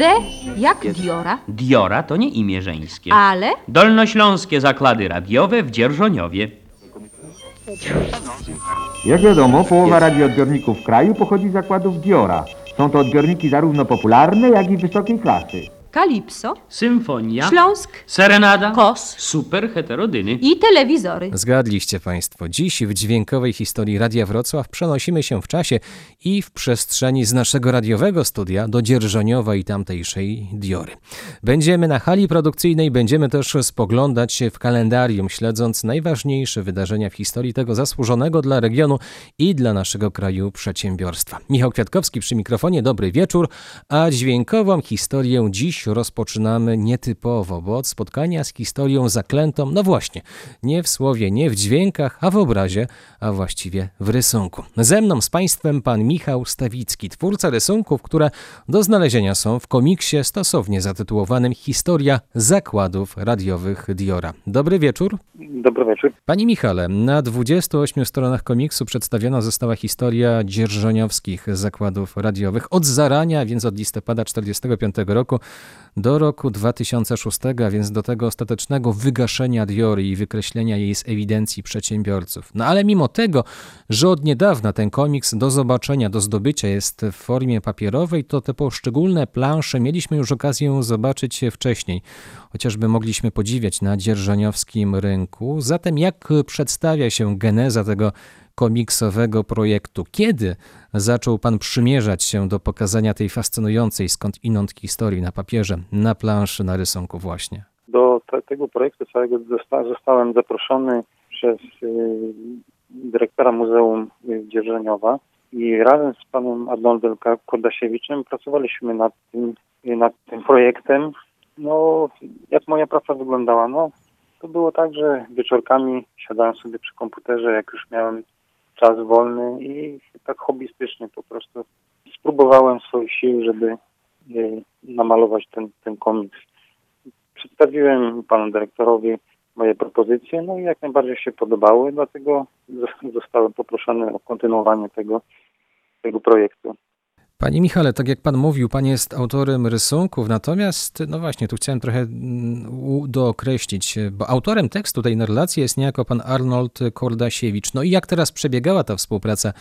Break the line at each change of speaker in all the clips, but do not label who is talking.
D jak Diora,
Diora to nie imię żeńskie.
ale
Dolnośląskie zakłady radiowe w Dzierżoniowie.
Jak wiadomo, połowa radioodbiorników w kraju pochodzi z zakładów Diora. Są to odbiorniki zarówno popularne, jak i wysokiej klasy.
Kalipso,
Symfonia.
Śląsk
Serenada.
Kos.
Super heterodyny.
i telewizory.
Zgadliście Państwo. Dziś w dźwiękowej historii Radia Wrocław przenosimy się w czasie i w przestrzeni z naszego radiowego studia do Dzierżoniowa i tamtejszej Diory. Będziemy na hali produkcyjnej, będziemy też spoglądać się w kalendarium, śledząc najważniejsze wydarzenia w historii tego zasłużonego dla regionu i dla naszego kraju przedsiębiorstwa. Michał Kwiatkowski przy mikrofonie, dobry wieczór, a dźwiękową historię dziś rozpoczynamy nietypowo, bo od spotkania z historią zaklętą, no właśnie, nie w słowie, nie w dźwiękach, a w obrazie, a właściwie w rysunku. Ze mną, z Państwem, pan Michał Stawicki, twórca rysunków, które do znalezienia są w komiksie stosownie zatytułowanym Historia zakładów radiowych Diora. Dobry wieczór.
Dobry wieczór.
Panie Michale, na 28 stronach komiksu przedstawiona została historia dzierżoniowskich zakładów radiowych od zarania, więc od listopada 1945 roku do roku 2006, a więc do tego ostatecznego wygaszenia Diory i wykreślenia jej z ewidencji przedsiębiorców. No ale mimo tego, że od niedawna ten komiks do zobaczenia, do zdobycia jest w formie papierowej, to te poszczególne plansze mieliśmy już okazję zobaczyć wcześniej. Chociażby mogliśmy podziwiać na dzierżoniowskim rynku. Zatem jak przedstawia się geneza tego komiksowego projektu? Kiedy zaczął pan przymierzać się do pokazania tej fascynującej skąd inąd historii na papierze, na planszy, na rysunku właśnie?
Do te, tego projektu całego zosta, zostałem zaproszony przez y, dyrektora Muzeum Dzierżoniowa i razem z panem Arnoldem Kordasiewiczem pracowaliśmy nad tym, y, nad tym projektem. No, jak moja praca wyglądała? No, to było tak, że wieczorkami siadałem sobie przy komputerze, jak już miałem czas wolny i tak hobbystycznie po prostu spróbowałem swoich sił, żeby y, namalować ten, ten komiks. Przedstawiłem panu dyrektorowi moje propozycje, no i jak najbardziej się podobały, dlatego zo- zostałem poproszony o kontynuowanie tego, tego projektu.
Panie Michale, tak jak pan mówił, pan jest autorem rysunków, natomiast, no właśnie, tu chciałem trochę mm, dookreślić, bo autorem tekstu tej narracji jest niejako pan Arnold Kordasiewicz. No i jak teraz przebiegała ta współpraca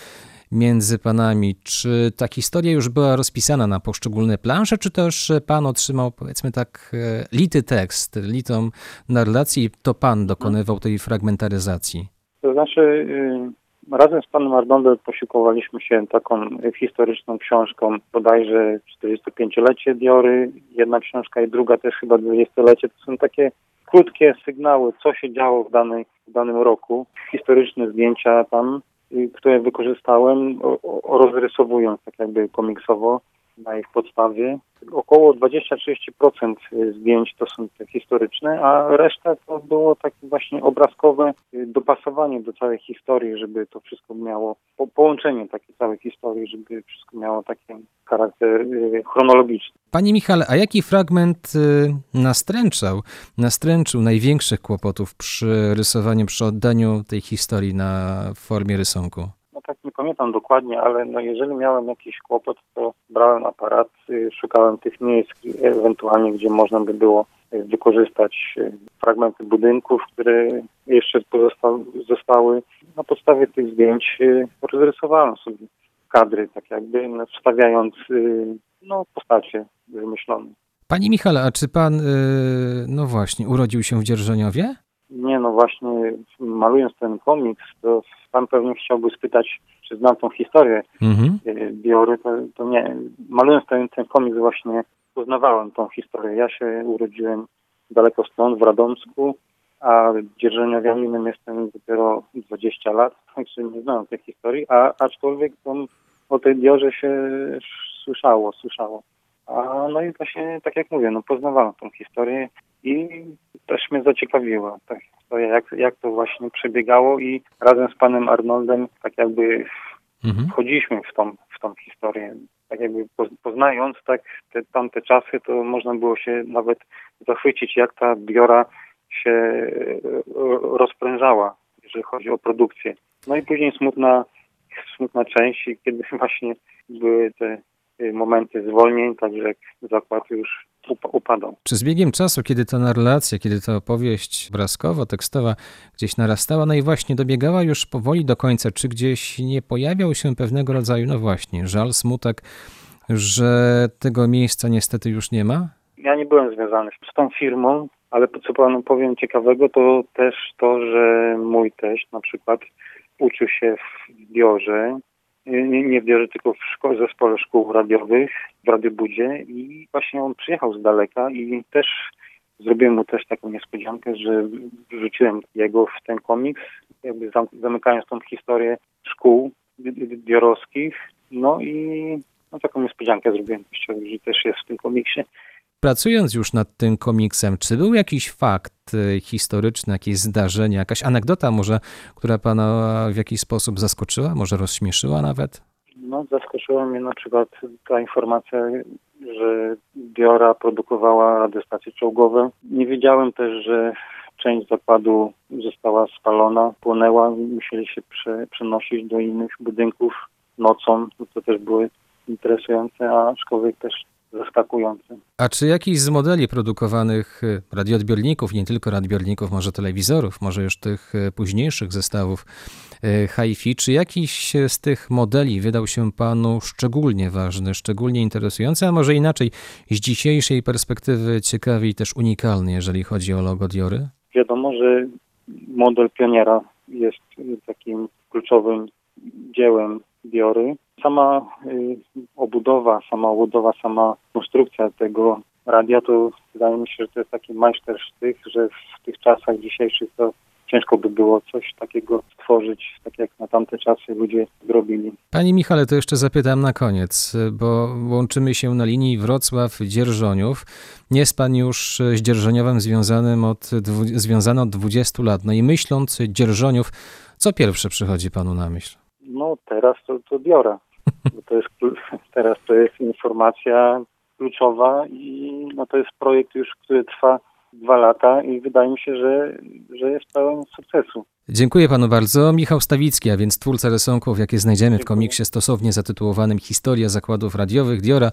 między panami? Czy ta historia już była rozpisana na poszczególne plansze, czy też pan otrzymał, powiedzmy tak, e, lity tekst, litą narracji i to pan dokonywał tej fragmentaryzacji?
To znaczy, y, razem z panem Arnoldem posiłkowaliśmy się taką historyczną książką, bodajże 45-lecie Diory, jedna książka i druga też chyba 20-lecie. To są takie krótkie sygnały, co się działo w, danej, w danym roku. Historyczne zdjęcia tam, y, które wykorzystałem, rozrysowując tak jakby komiksowo na ich podstawie. Około 20-30% zdjęć to są te historyczne, a reszta to było takie właśnie obrazkowe y, dopasowanie do całej historii, żeby to wszystko miało po, połączenie takiej całej historii, żeby wszystko miało taki charakter y, chronologiczny.
Panie Michale, a jaki fragment y, nastręczał, nastręczył największych kłopotów przy rysowaniu, przy oddaniu tej historii na formie rysunku?
Pamiętam dokładnie, ale no jeżeli miałem jakiś kłopot, to brałem aparat, y, szukałem tych miejsc, y, ewentualnie gdzie można by było y, wykorzystać fragmenty budynków, które jeszcze zostały. Na podstawie tych zdjęć rozrysowałem sobie kadry, tak jakby no, wstawiając no, postacie wymyślone.
Panie Michale, a czy pan, no właśnie, urodził się w Dzierżoniowie?
Nie, no właśnie malując ten komiks, to pan pewnie chciałby spytać, czy znam tą historię
Mhm.
y, Biory, to, to nie. Malując ten, ten komiks właśnie poznawałem tą historię. Ja się urodziłem daleko stąd, w Radomsku, a dzierżoniowianinem jestem dopiero 20 lat, także nie znam tej historii, a aczkolwiek tą, o tej Diorze się słyszało, słyszało. A no i właśnie, tak jak mówię, no poznawałem tą historię i też mnie zaciekawiła ta historia, jak, jak to właśnie przebiegało i razem z panem Arnoldem tak jakby
Mhm.
wchodziliśmy w tą, w tą historię. Tak jakby poz- poznając tak te tamte czasy, to można było się nawet zachwycić, jak ta biora się e, rozprężała, jeżeli chodzi o produkcję. No i później smutna, smutna część, kiedy właśnie były te y, momenty zwolnień, także zakład już
Czy z biegiem czasu, kiedy ta narracja, kiedy ta opowieść obrazkowo-tekstowa gdzieś narastała, no i właśnie dobiegała już powoli do końca, czy gdzieś nie pojawiał się pewnego rodzaju, no właśnie, żal, smutek, że tego miejsca niestety już nie ma?
Ja nie byłem związany z tą firmą, ale co panu powiem ciekawego, to też to, że mój teść na przykład uczył się w Diorze, nie, nie w Diorze, tylko w szko- zespole szkół radiowych w Radiobudzie i właśnie on przyjechał z daleka i też zrobiłem mu też taką niespodziankę, że wrzuciłem jego w ten komiks, jakby zam- zamykając tą historię szkół di- di- diorowskich, no i no, taką niespodziankę zrobiłem, że też jest w tym komiksie.
Pracując już nad tym komiksem, czy był jakiś fakt y, historyczny, jakieś zdarzenie, jakaś anegdota może, która pana w jakiś sposób zaskoczyła, może rozśmieszyła nawet?
No, zaskoczyła mnie na przykład ta informacja, że Diora produkowała radiostacje czołgowe. Nie wiedziałem też, że część zakładu została spalona, płonęła musieli się prze, przenosić do innych budynków nocą. To też było interesujące, a aczkolwiek też zaskakujące.
A czy jakiś z modeli produkowanych y, radioodbiorników, nie tylko radioodbiorników, może telewizorów, może już tych y, późniejszych zestawów y, hi-fi, czy jakiś z tych modeli wydał się panu szczególnie ważny, szczególnie interesujący, a może inaczej, z dzisiejszej perspektywy ciekawy i też unikalny, jeżeli chodzi o logo Diory?
Wiadomo, że model pioniera jest takim kluczowym dziełem Diory. Sama y, obudowa, sama obudowa, sama konstrukcja tego radia to wydaje mi się, że to jest taki majstersztyk, że w tych czasach dzisiejszych to ciężko by było coś takiego stworzyć, tak jak na tamte czasy ludzie zrobili.
Panie Michale, to jeszcze zapytam na koniec, bo łączymy się na linii Wrocław-Dzierżoniów. Nie jest pan już z Dzierżoniowem związanym od, związany od 20 lat. No i myśląc Dzierżoniów, co pierwsze przychodzi panu na myśl?
No teraz to, to Diora. Bo to jest, teraz to jest informacja kluczowa i no to jest projekt już, który trwa dwa lata i wydaje mi się, że, że jest pełen sukcesu.
Dziękuję panu bardzo. Michał Stawicki, a więc twórca rysunków, jakie znajdziemy w
Dziękuję.
komiksie stosownie zatytułowanym Historia zakładów radiowych Diora,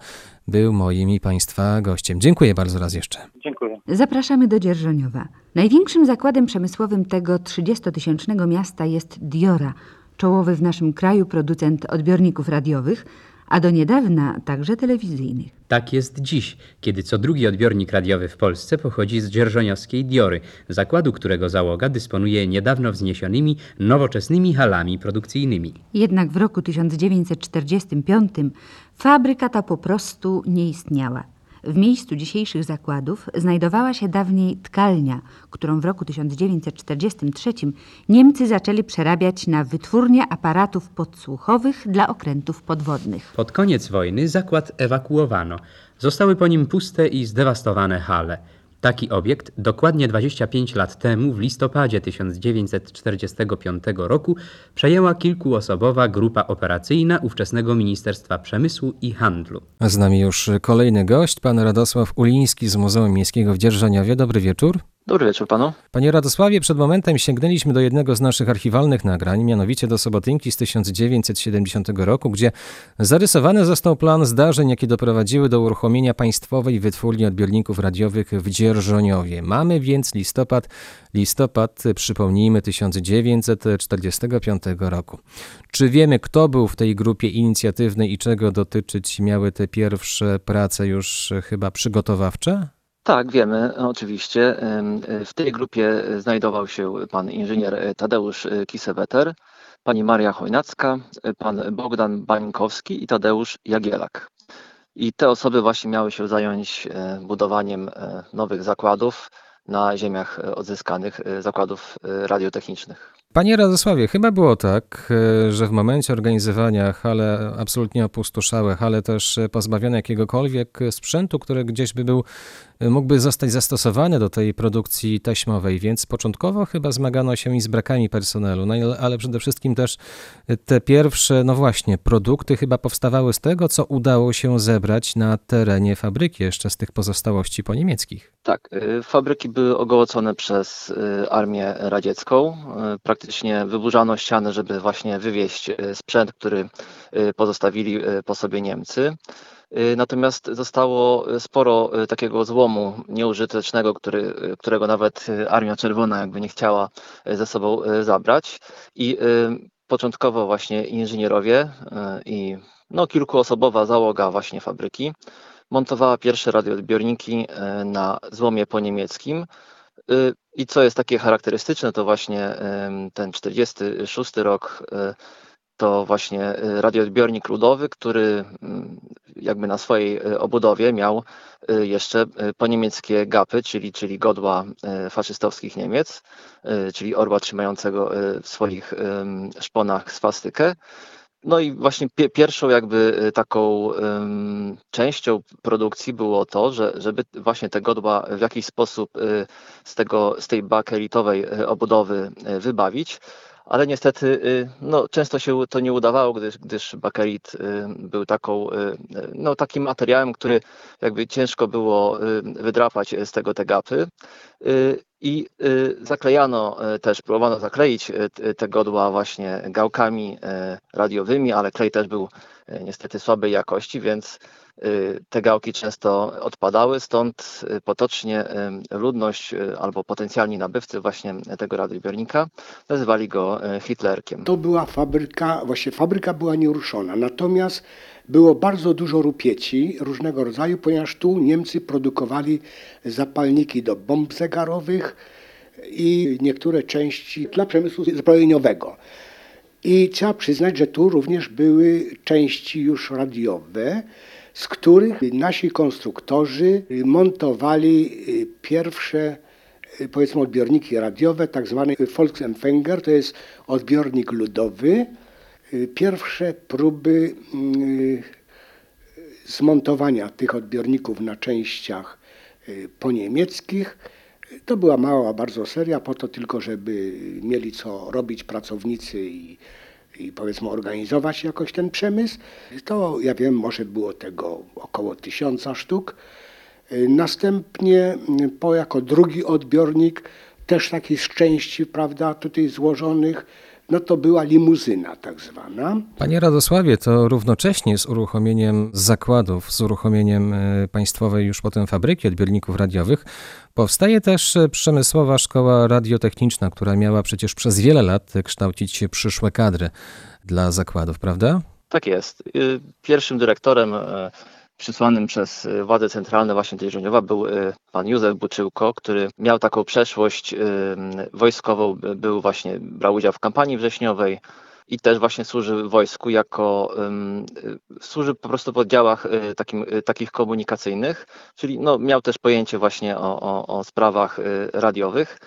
był moim i państwa gościem. Dziękuję bardzo raz jeszcze.
Dziękuję.
Zapraszamy do Dzierżoniowa. Największym zakładem przemysłowym tego 30-tysięcznego miasta jest Diora, czołowy w naszym kraju producent odbiorników radiowych, a do niedawna także telewizyjnych.
Tak jest dziś, kiedy co drugi odbiornik radiowy w Polsce pochodzi z dzierżoniowskiej Diory, zakładu którego załoga dysponuje niedawno wzniesionymi, nowoczesnymi halami produkcyjnymi.
Jednak w roku 1945 fabryka ta po prostu nie istniała. W miejscu dzisiejszych zakładów znajdowała się dawniej tkalnia, którą w roku 1943 Niemcy zaczęli przerabiać na wytwórnię aparatów podsłuchowych dla okrętów podwodnych.
Pod koniec wojny zakład ewakuowano. Zostały po nim puste i zdewastowane hale. Taki obiekt dokładnie 25 lat temu, w listopadzie 1945 roku, przejęła kilkuosobowa grupa operacyjna ówczesnego Ministerstwa Przemysłu i Handlu.
A z nami już kolejny gość, pan Radosław Uliński z Muzeum Miejskiego w Dzierżoniowie. Dobry wieczór.
Dobry wieczór panu.
Panie Radosławie, przed momentem sięgnęliśmy do jednego z naszych archiwalnych nagrań, mianowicie do Sobotynki z 1970 roku, gdzie zarysowany został plan zdarzeń, jakie doprowadziły do uruchomienia państwowej wytwórni odbiorników radiowych w Dzierżoniowie. Mamy więc listopad, listopad, przypomnijmy, 1945 roku. Czy wiemy, kto był w tej grupie inicjatywnej i czego dotyczyć miały te pierwsze prace już chyba przygotowawcze?
Tak, wiemy, oczywiście. Ym, W tej grupie znajdował się pan inżynier Tadeusz Kiseweter, pani Maria Chojnacka, pan Bogdan Bańkowski i Tadeusz Jagielak. I te osoby właśnie miały się zająć e, budowaniem e, nowych zakładów na ziemiach e, odzyskanych, e, zakładów e, radiotechnicznych.
Panie Radosławie, chyba było tak, e, że w momencie organizowania hale absolutnie opustoszałe, hale też e, pozbawione jakiegokolwiek sprzętu, który gdzieś by był, e, mógłby zostać zastosowany do tej produkcji taśmowej, więc początkowo chyba zmagano się i z brakami personelu, no ale- przede wszystkim też e, te pierwsze, no właśnie, produkty chyba powstawały z tego, co udało się zebrać na terenie fabryki, jeszcze z tych pozostałości poniemieckich.
Tak, y, fabryki były ogołocone przez armię radziecką. Y, Praktycznie wyburzano ściany, żeby właśnie wywieźć y, sprzęt, który y, pozostawili y, po sobie Niemcy. Natomiast zostało sporo takiego złomu nieużytecznego, który, którego nawet Armia Czerwona jakby nie chciała ze sobą zabrać. I początkowo właśnie inżynierowie i no, kilkuosobowa załoga właśnie fabryki montowała pierwsze radioodbiorniki na złomie poniemieckim. Y, I co jest takie charakterystyczne, to właśnie y, ten 46 rok y, to właśnie y, radioodbiornik ludowy, który jakby na swojej y, obudowie miał y, jeszcze y, poniemieckie gapy, czyli, czyli godła y, faszystowskich Niemiec, y, czyli orła trzymającego y, w swoich szponach swastykę. No i właśnie pie, pierwszą jakby y, taką częścią produkcji było to, że, żeby właśnie te godła w jakiś sposób y, z, tego, z tej bakelitowej y, obudowy wybawić, ale niestety y, no, często się to nie udawało, gdyż, gdyż bakelit y, był taką, y, no, takim materiałem, który jakby ciężko było wydrapać z tego te gapy. I zaklejano też, próbowano zakleić te godła właśnie gałkami radiowymi, ale klej też był niestety słabej jakości, więc te gałki często odpadały, stąd y, potocznie y, ludność y, albo potencjalni nabywcy właśnie tego radioodbiornika nazywali go y, Hitlerkiem.
To była fabryka, właśnie fabryka była nieruszona, natomiast było bardzo dużo rupieci różnego rodzaju, ponieważ tu Niemcy produkowali zapalniki do bomb zegarowych i niektóre części dla przemysłu zbrojeniowego. I trzeba przyznać, że tu również były części już radiowe, z których nasi konstruktorzy montowali y, pierwsze y, powiedzmy odbiorniki radiowe, tak zwany Volksempfänger, to jest odbiornik ludowy. Y, Pierwsze próby zmontowania tych odbiorników na częściach y, poniemieckich. To była mała bardzo seria, po to tylko, żeby mieli co robić pracownicy i, i powiedzmy organizować jakoś ten przemysł. To ja wiem, może było tego około tysiąca sztuk. Następnie y, po jako drugi odbiornik, też taki z części, prawda, tutaj złożonych, no to była limuzyna tak zwana.
Panie Radosławie, to równocześnie z uruchomieniem zakładów, z uruchomieniem e, państwowej już potem fabryki odbiorników radiowych, powstaje też e, przemysłowa szkoła radiotechniczna, która miała przecież przez wiele lat kształcić przyszłe kadry dla zakładów, prawda?
Tak jest. Y, Pierwszym dyrektorem e, przysłanym przez y, władze centralne właśnie tej Żoniowa był y, pan Józef Buczyłko, który miał taką przeszłość y, wojskową, by- był właśnie, brał udział w kampanii wrześniowej i też właśnie służy wojsku jako, służy po prostu w oddziałach takim, takich komunikacyjnych, czyli no, miał też pojęcie właśnie o, o, o sprawach radiowych.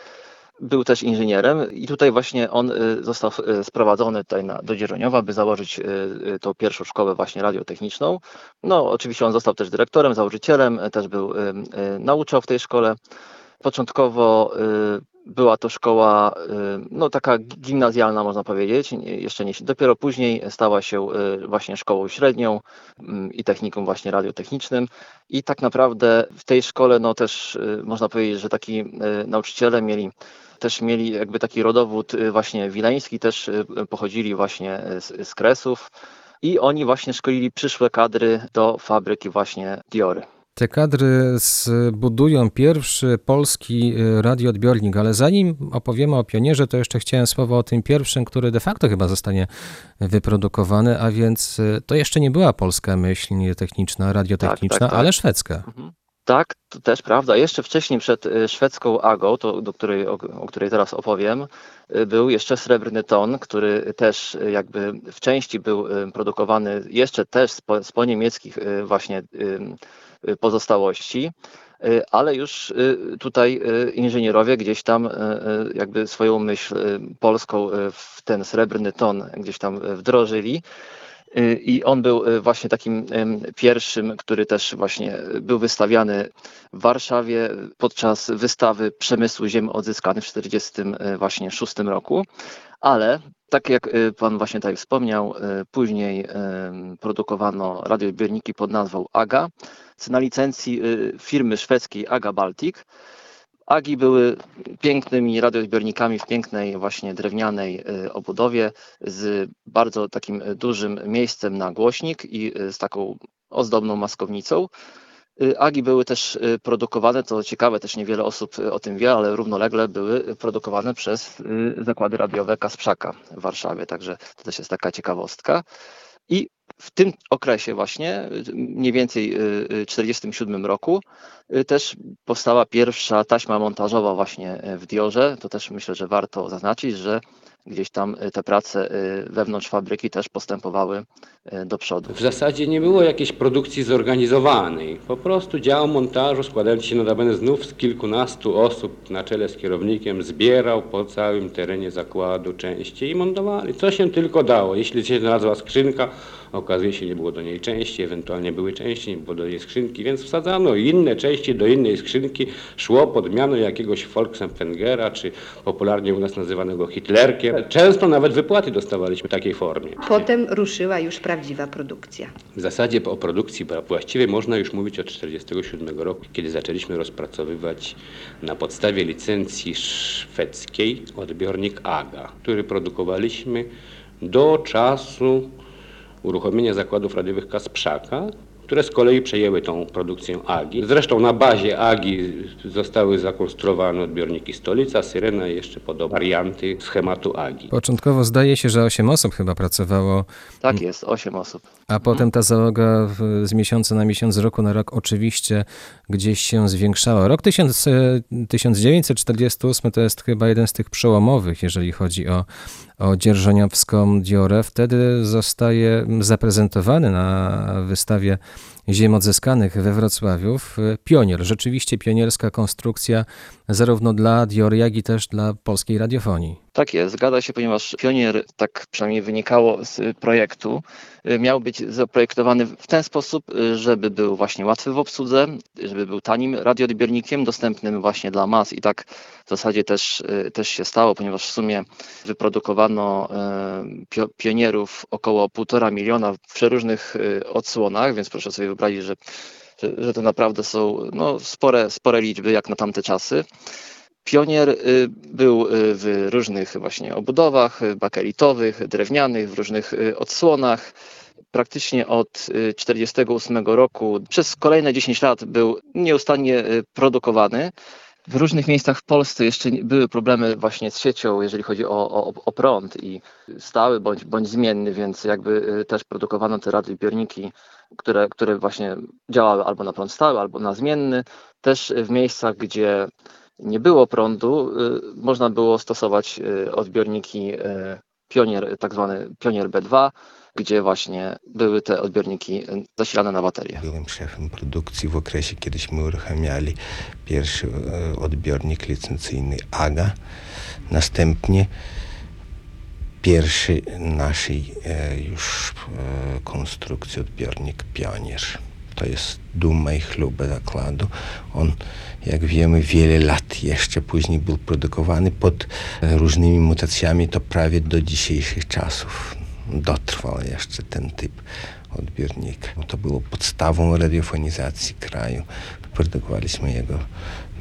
Był też inżynierem i tutaj właśnie on y, został y, sprowadzony tutaj na, do Dzierżoniowa, by założyć y, tą pierwszą szkołę właśnie radiotechniczną. No oczywiście on został też dyrektorem, założycielem, też był, nauczał w tej szkole. Początkowo była to szkoła y, no taka gimnazjalna można powiedzieć, jeszcze nie, dopiero później stała się y, właśnie szkołą średnią mm, i technikum właśnie radiotechnicznym i tak naprawdę w tej szkole no też y, można powiedzieć, że taki nauczyciele mieli też mieli jakby taki rodowód właśnie wileński, też pochodzili właśnie z, z Kresów i oni właśnie szkolili przyszłe kadry do fabryki właśnie Diory.
Te kadry zbudują pierwszy polski y, radioodbiornik, ale zanim opowiemy o pionierze, to jeszcze chciałem słowo o tym pierwszym, który de facto chyba zostanie wyprodukowany, a więc y, to jeszcze nie była polska myśl techniczna, radiotechniczna,
tak, tak.
ale szwedzka.
Tak, to też prawda. Jeszcze wcześniej przed y, szwedzką Agą, to, do której, o, o której teraz opowiem, był jeszcze srebrny ton, który też jakby w części był produkowany jeszcze też z po, z po niemieckich właśnie pozostałości. Y, Ale już y, tutaj y, inżynierowie gdzieś tam y, y, jakby swoją myśl y, polską y, w ten srebrny ton gdzieś tam y, wdrożyli. Y, I on był y, właśnie takim pierwszym, który też właśnie był wystawiany w Warszawie podczas wystawy Przemysłu Ziem Odzyskanych w 1946 roku. Ale tak jak y, Pan właśnie tutaj wspomniał, y, później em, produkowano radioodbiorniki pod nazwą AGA na licencji y, firmy szwedzkiej AGA Baltic. Agi były pięknymi radioodbiornikami w pięknej właśnie drewnianej y, obudowie z bardzo takim y, dużym miejscem na głośnik i y, z taką ozdobną maskownicą. Y, Agi były też y, produkowane, to ciekawe, też niewiele osób y, o tym wie, ale równolegle były produkowane przez zakłady radiowe Kasprzaka w Warszawie, także to też jest taka ciekawostka. I w tym okresie właśnie, mniej więcej y, y, 47 roku, też powstała pierwsza taśma montażowa właśnie w Diorze. To też myślę, że warto zaznaczyć, że gdzieś tam y, te prace y, wewnątrz fabryki też postępowały y, do przodu.
W zasadzie nie było jakiejś produkcji zorganizowanej. Po prostu dział montażu składający się notabene znów z kilkunastu osób na czele z kierownikiem zbierał po całym terenie zakładu części i montowali. Co się tylko dało. Jeśli się znalazła skrzynka, okazuje się, nie było do niej części, ewentualnie były części, nie było do niej skrzynki, więc wsadzano inne części do innej skrzynki. Szło podmiano jakiegoś Volksempfängera, czy popularnie u nas nazywanego Hitlerkiem. Często nawet wypłaty dostawaliśmy w takiej formie.
Potem ruszyła już prawdziwa produkcja.
W zasadzie o produkcji właściwej można już mówić od 1947 roku, kiedy zaczęliśmy rozpracowywać na podstawie licencji szwedzkiej odbiornik AGA, który produkowaliśmy do czasu uruchomienia zakładów radiowych Kasprzaka, które z kolei przejęły tą produkcję AGI. Zresztą na bazie AGI zostały zakonstruowane odbiorniki Stolica, Syrena i jeszcze podobne warianty schematu AGI.
Początkowo zdaje się, że 8 osób chyba pracowało,
Tak jest, 8 osób.
A potem ta załoga w, z miesiąca na miesiąc, z roku na rok oczywiście gdzieś się zwiększała. Rok 1000, e, 1948 to jest chyba jeden z tych przełomowych, jeżeli chodzi o, o dzierżoniowską Diorę. Wtedy zostaje zaprezentowany na wystawie ziem odzyskanych we Wrocławiu e, pionier, rzeczywiście pionierska konstrukcja zarówno dla Diory, jak i też dla polskiej radiofonii.
Tak jest, zgadza się, ponieważ Pionier, tak przynajmniej wynikało z y, projektu, y, miał być zaprojektowany w ten sposób, y, żeby był właśnie łatwy w obsłudze, żeby był tanim radioodbiornikiem, dostępnym właśnie dla mas i tak w zasadzie też, też się stało, ponieważ w sumie wyprodukowano pio, pionierów około półtora miliona w przeróżnych odsłonach, więc proszę sobie wyobrazić, że, że to naprawdę są no, spore, spore liczby jak na tamte czasy. Pionier y, był y, w różnych właśnie obudowach y, bakelitowych, drewnianych, w różnych odsłonach. Praktycznie od 1948 roku przez kolejne 10 lat był nieustannie produkowany. W różnych miejscach w Polsce jeszcze były problemy właśnie z siecią, jeżeli chodzi o, o, o prąd i stały bądź, bądź zmienny, więc jakby też produkowano te radioodbiorniki, które, które właśnie działały albo na prąd stały, albo na zmienny. Też w miejscach, gdzie nie było prądu, y, można było stosować y, odbiorniki y, Pionier, tak zwany Pionier B2, gdzie właśnie były te odbiorniki zasilane na baterie.
Byłem szefem produkcji w okresie, kiedyśmy uruchamiali pierwszy odbiornik licencyjny AGA. Następnie pierwszy naszej już konstrukcji odbiornik Pionier. To jest duma i chluba zakładu. On, jak wiemy, wiele lat jeszcze później był produkowany pod e, różnymi mutacjami, to prawie do dzisiejszych czasów dotrwał jeszcze ten typ odbiornika. To było podstawą radiofonizacji kraju. Produkowaliśmy jego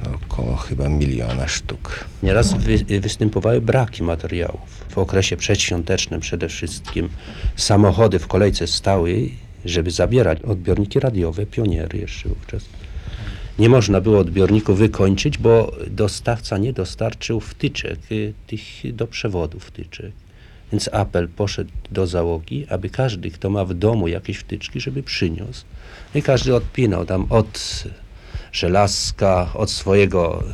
no, około chyba miliona sztuk.
Nieraz wy, występowały braki materiałów. W okresie przedświątecznym przede wszystkim samochody w kolejce stały, żeby zabierać odbiorniki radiowe, pioniery jeszcze wówczas. Nie można było odbiorniku wykończyć, bo dostawca nie dostarczył wtyczek y, tych do przewodu wtyczek. Więc apel poszedł do załogi, aby każdy, kto ma w domu jakieś wtyczki, żeby przyniósł. I każdy odpinał tam od żelazka, od swojego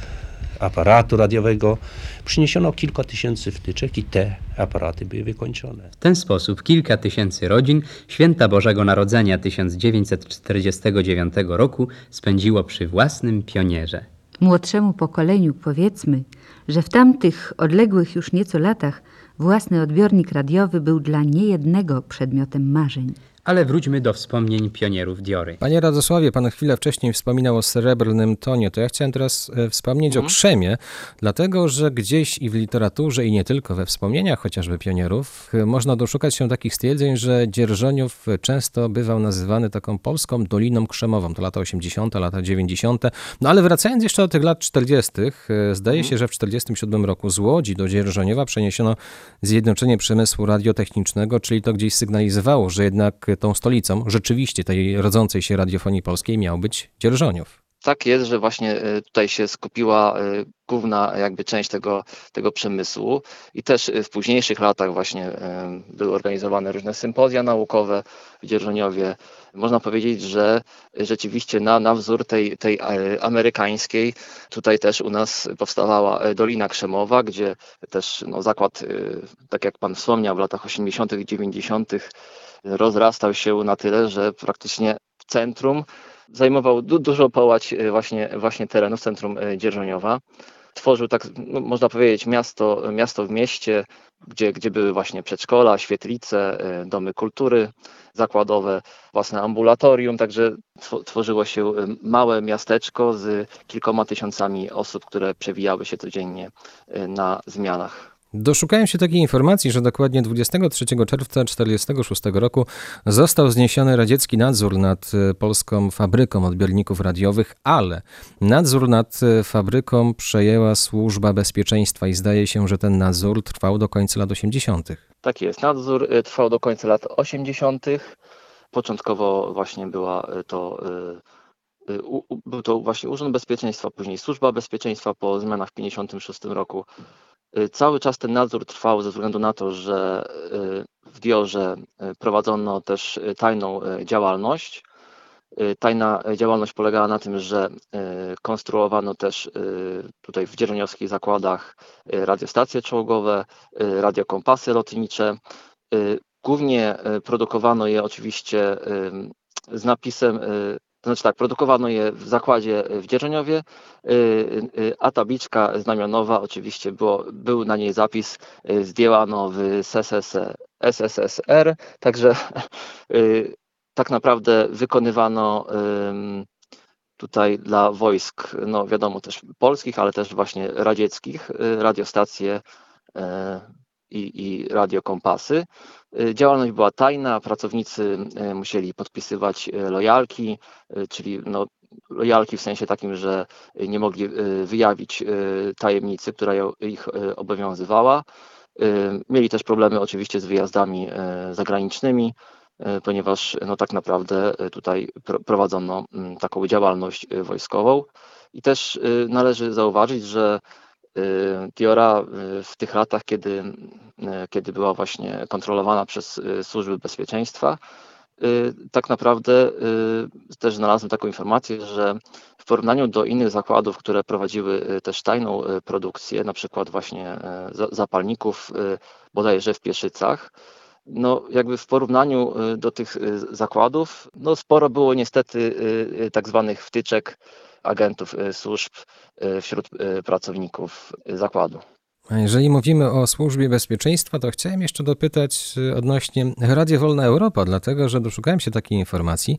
aparatu radiowego. Przyniesiono kilka tysięcy wtyczek i te aparaty były wykończone.
W ten sposób kilka tysięcy rodzin święta Bożego Narodzenia 1949 roku spędziło przy własnym pionierze.
Młodszemu pokoleniu powiedzmy, że w tamtych odległych już nieco latach własny odbiornik radiowy był dla niejednego przedmiotem marzeń.
Ale wróćmy do wspomnień pionierów Diory.
Panie Radosławie, pan chwilę wcześniej wspominał o srebrnym tonie. To ja chciałem teraz e, wspomnieć o krzemie, dlatego że gdzieś i w literaturze, i nie tylko we wspomnieniach chociażby pionierów, e, można doszukać się takich stwierdzeń, że Dzierżoniów często bywał nazywany taką polską Doliną Krzemową. To lata 80., lata 90. No ale wracając jeszcze do tych lat 40., e, zdaje się, że w 47 roku z Łodzi do Dzierżoniowa przeniesiono zjednoczenie przemysłu radiotechnicznego, czyli to gdzieś sygnalizowało, że jednak tą stolicą rzeczywiście tej rodzącej się radiofonii polskiej miał być Dzierżoniów.
Tak jest, że właśnie y, tutaj się skupiła y, główna jakby część tego, tego przemysłu i też y, w późniejszych latach właśnie były organizowane różne sympozja naukowe w Dzierżoniowie. Można powiedzieć, że rzeczywiście na, na wzór tej, tej amerykańskiej tutaj też u nas powstawała Dolina Krzemowa, gdzie też no, zakład, tak jak Pan wspomniał, w latach 80., -tych, 90. rozrastał się na tyle, że praktycznie w centrum zajmował du dużo połać e, właśnie, właśnie terenu centrum e, Dzierżoniowa. Tworzył tak, no, można powiedzieć, miasto, miasto w mieście, gdzie, gdzie były właśnie przedszkola, świetlice, e, domy kultury zakładowe, własne ambulatorium, także tworzyło się małe miasteczko z kilkoma tysiącami osób, które przewijały się codziennie na zmianach.
Doszukałem się takiej informacji, że dokładnie 23 czerwca 1946 roku został zniesiony radziecki nadzór nad e, polską fabryką odbiorników radiowych, ale nadzór nad e, fabryką przejęła służba bezpieczeństwa i zdaje się, że ten nadzór trwał do końca lat 80.
Tak jest, nadzór e, trwał do końca lat 80. Początkowo właśnie była to był to właśnie Urząd Bezpieczeństwa, później Służba Bezpieczeństwa po zmianach w 1956 roku Y, cały czas ten nadzór trwał ze względu na to, że y, w Diorze y, prowadzono też tajną działalność. Tajna działalność polegała na tym, że konstruowano też tutaj w dzierżoniowskich zakładach radiostacje czołgowe, radiokompasy lotnicze. Głównie produkowano je oczywiście z napisem to znaczy tak, produkowano je w zakładzie w Dzierżoniowie, y, y, a tabliczka znamionowa oczywiście było, był na niej zapis zdjęłano w SSSR, także tak naprawdę wykonywano tutaj dla wojsk, no wiadomo też polskich, ale też właśnie radzieckich, radiostacje i, i radiokompasy. Y, działalność była tajna, pracownicy y, musieli podpisywać y, lojalki, czyli no, lojalki w sensie takim, że nie mogli wyjawić tajemnicy, która ich obowiązywała. Mieli też problemy oczywiście z wyjazdami zagranicznymi, ponieważ no, tak naprawdę tutaj prowadzono mm, taką działalność wojskową. I też należy zauważyć, że Diora w tych latach, kiedy, kiedy była właśnie kontrolowana przez służby bezpieczeństwa, tak naprawdę też znalazłem taką informację, że w porównaniu do innych zakładów, które prowadziły też tajną produkcję, na przykład właśnie zapalników bodajże w Pieszycach, no jakby w porównaniu do tych zakładów, no sporo było niestety tak zwanych wtyczek agentów y, służb y, wśród y, pracowników zakładu.
A jeżeli mówimy o służbie bezpieczeństwa, to chciałem jeszcze dopytać odnośnie Radio Wolna Europa, dlatego że doszukałem się takiej informacji,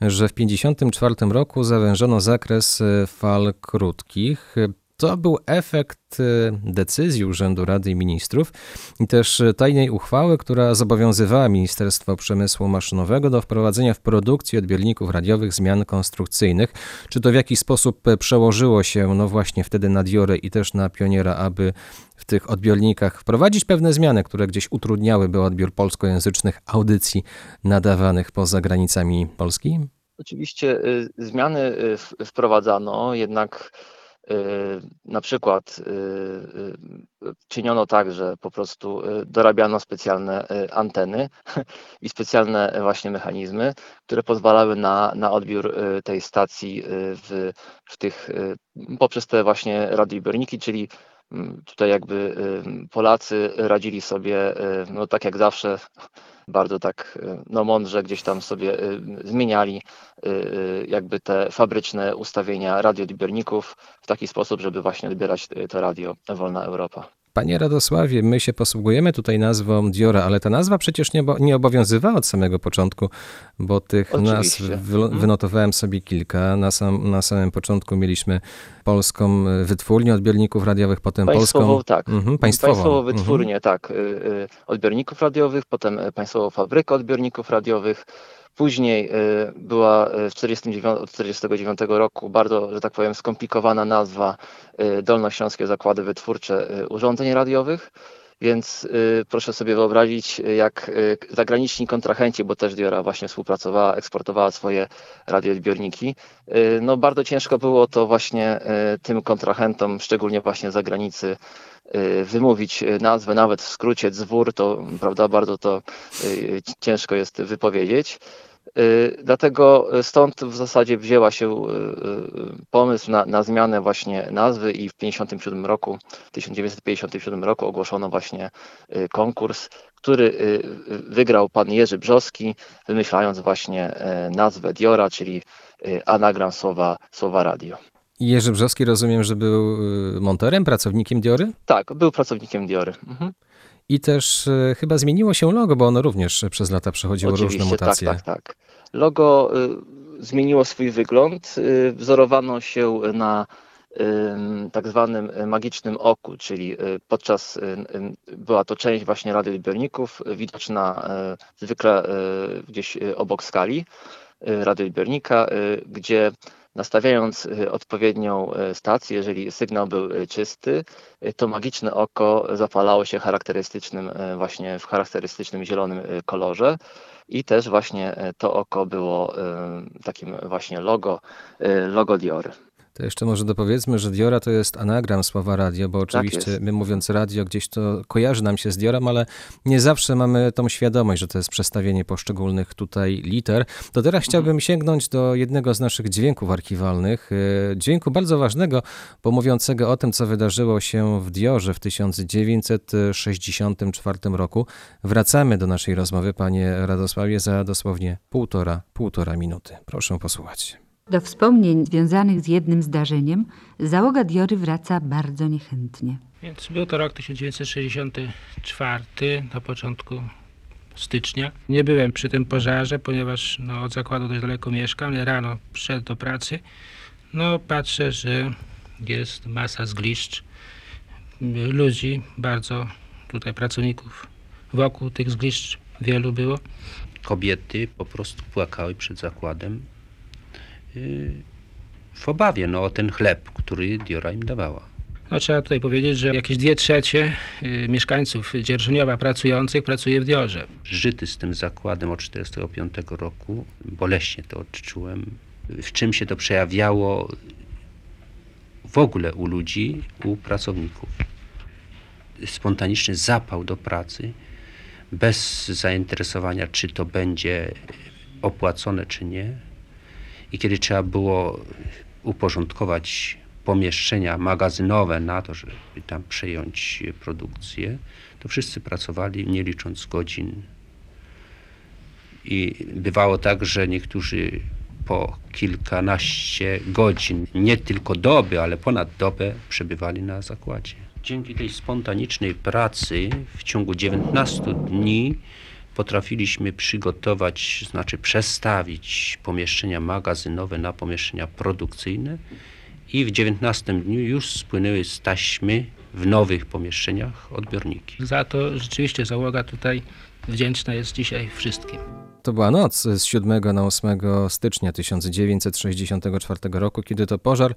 że w 1954 roku zawężono zakres fal krótkich. To był efekt y, decyzji Urzędu Rady Ministrów i też tajnej uchwały, która zobowiązywała Ministerstwo Przemysłu Maszynowego do wprowadzenia w produkcji odbiorników radiowych zmian konstrukcyjnych. Czy to w jakiś sposób przełożyło się, no właśnie wtedy na Diorę i też na Pioniera, aby w tych odbiornikach wprowadzić pewne zmiany, które gdzieś utrudniałyby odbiór polskojęzycznych audycji nadawanych poza granicami Polski?
Oczywiście y, zmiany y, wprowadzano, jednak Y, na przykład y, y, czyniono tak, że po prostu dorabiano specjalne anteny i specjalne właśnie mechanizmy, które pozwalały na, na odbiór tej stacji w, w tych, poprzez te właśnie radioodbiorniki, czyli mm, tutaj jakby Polacy radzili sobie, no tak jak zawsze, bardzo tak y, no, mądrze gdzieś tam sobie y, zmieniali y, jakby te fabryczne ustawienia radioodbiorników w taki sposób, żeby właśnie odbierać to radio Wolna Europa.
Panie Radosławie, my się posługujemy tutaj nazwą Diora, ale ta nazwa przecież nie, nie obowiązywała od samego początku, bo tych
Oczywiście.
nazw wy, mhm. wynotowałem sobie kilka. Na, sam, na samym początku mieliśmy polską wytwórnię odbiorników radiowych, potem
państwową,
polską...
Tak. Mhm, państwową. państwową wytwórnię, mhm. tak, odbiorników radiowych, potem państwową fabrykę odbiorników radiowych, Później y, była y, w 1949 roku bardzo, że tak powiem, skomplikowana nazwa y, Dolnośląskie Zakłady Wytwórcze Urządzeń Radiowych. Więc y, proszę sobie wyobrazić, jak y, zagraniczni kontrahenci, bo też Diora właśnie współpracowała, eksportowała swoje radioodbiorniki. Y, no bardzo ciężko było to właśnie y, tym kontrahentom, szczególnie właśnie z zagranicy, y, wymówić nazwę, nawet w skrócie dzwór, to prawda, bardzo to y, ciężko jest wypowiedzieć. Y, Dlatego stąd w zasadzie wzięła się y, y, pomysł na, na zmianę właśnie nazwy i w 57 roku, 1957 roku ogłoszono właśnie konkurs, który wygrał pan Jerzy Brzoski, wymyślając właśnie nazwę Diora, czyli anagram słowa, słowa radio.
Jerzy Brzowski rozumiem, że był monterem, pracownikiem Diory?
Tak, był pracownikiem Diory. Mhm.
I też y, chyba zmieniło się logo, bo ono również przez lata przechodziło różne
Oczywiście,
mutacje.
Tak, tak, tak. Logo y, zmieniło swój wygląd. Y, wzorowano się na tak zwanym magicznym oku, czyli podczas, była to część właśnie radioodbiorników, y, widoczna zwykle gdzieś obok skali y, radioodbiornika, y, gdzie nastawiając y, odpowiednią y, stację, jeżeli sygnał był y, czysty, to magiczne oko zapalało się charakterystycznym, właśnie w charakterystycznym zielonym kolorze. I też właśnie to oko było takim właśnie logo, logo Diory.
To jeszcze może dopowiedzmy, że Diora to jest anagram słowa radio, bo oczywiście
Tak
my mówiąc radio gdzieś to kojarzy nam się z Diorem, ale nie zawsze mamy tą świadomość, że to jest przestawienie poszczególnych tutaj liter. To teraz chciałbym sięgnąć do jednego z naszych dźwięków archiwalnych, e, dźwięku bardzo ważnego, bo mówiącego o tym, co wydarzyło się w Diorze w 1964 roku. Wracamy do naszej rozmowy, panie Radosławie, za dosłownie półtora, półtora minuty. Proszę posłuchać.
Do wspomnień związanych z jednym zdarzeniem załoga Diory wraca bardzo niechętnie.
Więc był to rok 1964, na początku stycznia. Nie byłem przy tym pożarze, ponieważ no, od zakładu dość daleko mieszkam, ale rano przyszedł do pracy. No patrzę, że jest masa zgliszcz ludzi, bardzo tutaj pracowników wokół tych zgliszcz wielu było.
Kobiety po prostu płakały przed zakładem w obawie no, o ten chleb, który Diora im dawała.
No, trzeba tutaj powiedzieć, że jakieś dwie trzecie y, mieszkańców Dzierżoniowa pracujących pracuje w Diorze.
Żyty z tym zakładem od 1945 roku, boleśnie to odczułem. W czym się to przejawiało w ogóle u ludzi, u pracowników. Spontaniczny zapał do pracy, bez zainteresowania, czy to będzie opłacone, czy nie. I kiedy trzeba było uporządkować pomieszczenia magazynowe na to, żeby tam przejąć produkcję, to wszyscy pracowali nie licząc godzin. I bywało tak, że niektórzy po kilkanaście godzin, nie tylko doby, ale ponad dobę przebywali na zakładzie. Dzięki tej spontanicznej pracy w ciągu 19 dni potrafiliśmy przygotować, znaczy przestawić pomieszczenia magazynowe na pomieszczenia produkcyjne i w 19 dniu już spłynęły z taśmy w nowych pomieszczeniach odbiorniki.
Za to rzeczywiście załoga tutaj wdzięczna jest dzisiaj wszystkim.
To była noc z 7 na 8 stycznia 1964 roku, kiedy to pożar,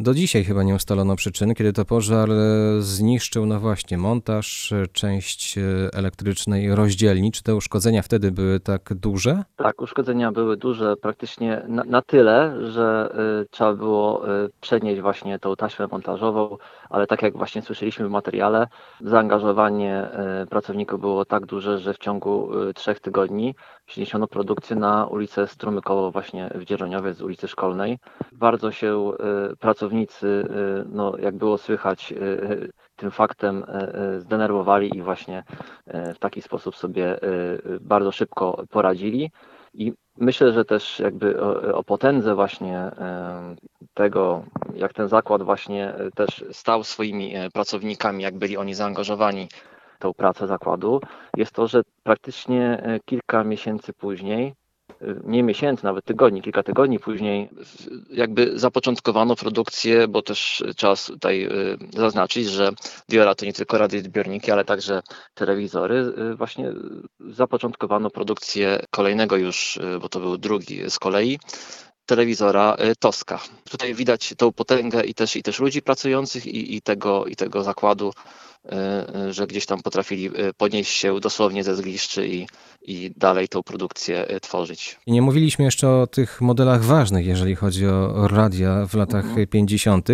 do dzisiaj chyba nie ustalono przyczyny, kiedy to pożar e, zniszczył, no właśnie, montaż, e, część e, elektrycznej rozdzielni. Czy te uszkodzenia wtedy były tak duże?
Tak, uszkodzenia były duże, praktycznie na, na tyle, że y, trzeba było y, przenieść właśnie tą taśmę montażową, ale tak jak właśnie słyszeliśmy w materiale, zaangażowanie y, pracowników było tak duże, że w ciągu y, trzech tygodni przeniesiono produkcję na ulicę Strumykowo właśnie w Dzierżoniowie z ulicy Szkolnej. Bardzo się y, pracownicy, no jak było słychać, tym faktem zdenerwowali i właśnie w taki sposób sobie bardzo szybko poradzili. I myślę, że też jakby o, potędze właśnie tego, jak ten zakład właśnie e, też stał swoimi e, pracownikami, jak byli oni zaangażowani w tą pracę zakładu, jest to, że praktycznie e, kilka miesięcy później, nie miesięcy, nawet tygodni, kilka tygodni później, jakby zapoczątkowano produkcję, bo też trzeba tutaj e, zaznaczyć, że Diora to nie tylko radioodbiorniki, ale także telewizory. E, Właśnie zapoczątkowano produkcję kolejnego już, e, bo to był drugi z kolei, telewizora Toska. Tutaj widać tą potęgę i też, i też ludzi pracujących i, i, tego, i tego zakładu y, że gdzieś tam potrafili y, podnieść się dosłownie ze zgliszczy i, i dalej tą produkcję tworzyć.
I nie mówiliśmy jeszcze o tych modelach ważnych, jeżeli chodzi o radia w latach 50.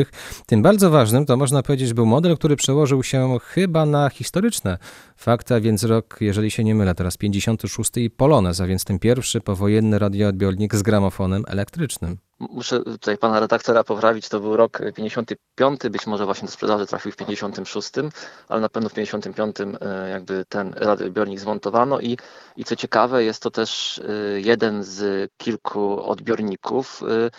Tym bardzo ważnym to można powiedzieć był model, który przełożył się chyba na historyczne fakta, więc rok, jeżeli się nie mylę, teraz 56 i Polonez, a więc ten pierwszy powojenny radioodbiornik z gramofonem elektrycznym.
Muszę tutaj pana redaktora poprawić, to był rok 55, być może właśnie do sprzedaży trafił w 56, ale na pewno w 55 e, jakby ten radioodbiornik zmontowano i, i co ciekawe jest to też e, jeden z kilku odbiorników, e,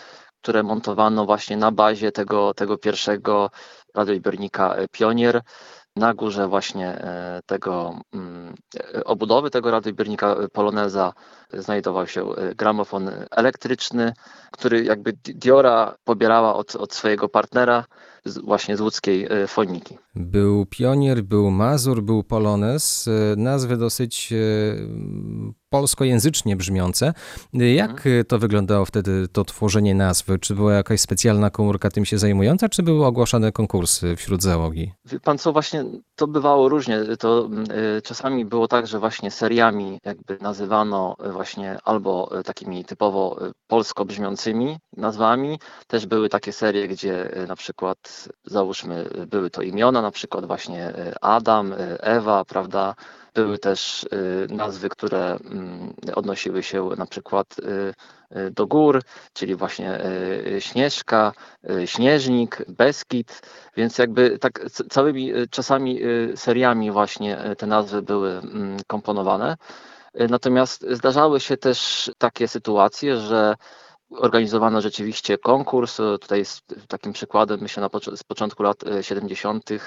które montowano właśnie na bazie tego, tego pierwszego radioodbiornika Pionier. Na górze właśnie tego mm, obudowy tego radioodbiornika Poloneza znajdował się e, gramofon elektryczny, który jakby Diora pobierała od, od swojego partnera z, właśnie z łódzkiej foniki.
Był Pionier, był Mazur, był Polonez, nazwy dosyć polskojęzycznie brzmiące. Jak
Mhm.
to wyglądało wtedy, to tworzenie nazwy? Czy była jakaś specjalna komórka tym się zajmująca, czy były ogłaszane konkursy wśród załogi?
Wie pan co, właśnie to bywało różnie. To y, czasami było tak, że właśnie seriami jakby nazywano właśnie albo takimi typowo polsko brzmiącymi nazwami. Też były takie serie, gdzie na przykład załóżmy były to imiona, na przykład właśnie y, Adam, y, Ewa, prawda? Były też y, nazwy, które mm, odnosiły się na przykład do gór, czyli właśnie Śnieżka, Śnieżnik, Beskid, więc jakby tak całymi czasami seriami właśnie te nazwy były mm, komponowane. Natomiast zdarzały się też takie sytuacje, że organizowano rzeczywiście konkurs. Tutaj jest takim przykładem, myślę, na pocz- z początku lat y, 70. y,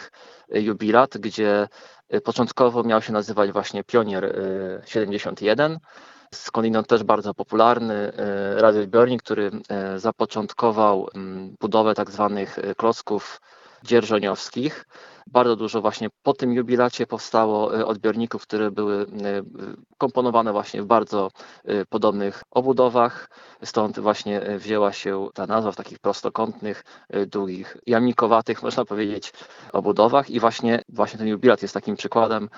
jubilat, gdzie y, początkowo miał się nazywać właśnie Pionier y, 71. Skądinąd też bardzo popularny radioodbiornik, który zapoczątkował mm, budowę tak zwanych klocków dzierżoniowskich. Bardzo dużo właśnie po tym jubilacie powstało y, odbiorników, które były y, y, komponowane właśnie w bardzo podobnych obudowach. Stąd właśnie wzięła się ta nazwa w takich prostokątnych, długich, jamnikowatych, można powiedzieć, obudowach. I właśnie, właśnie ten jubilat jest takim przykładem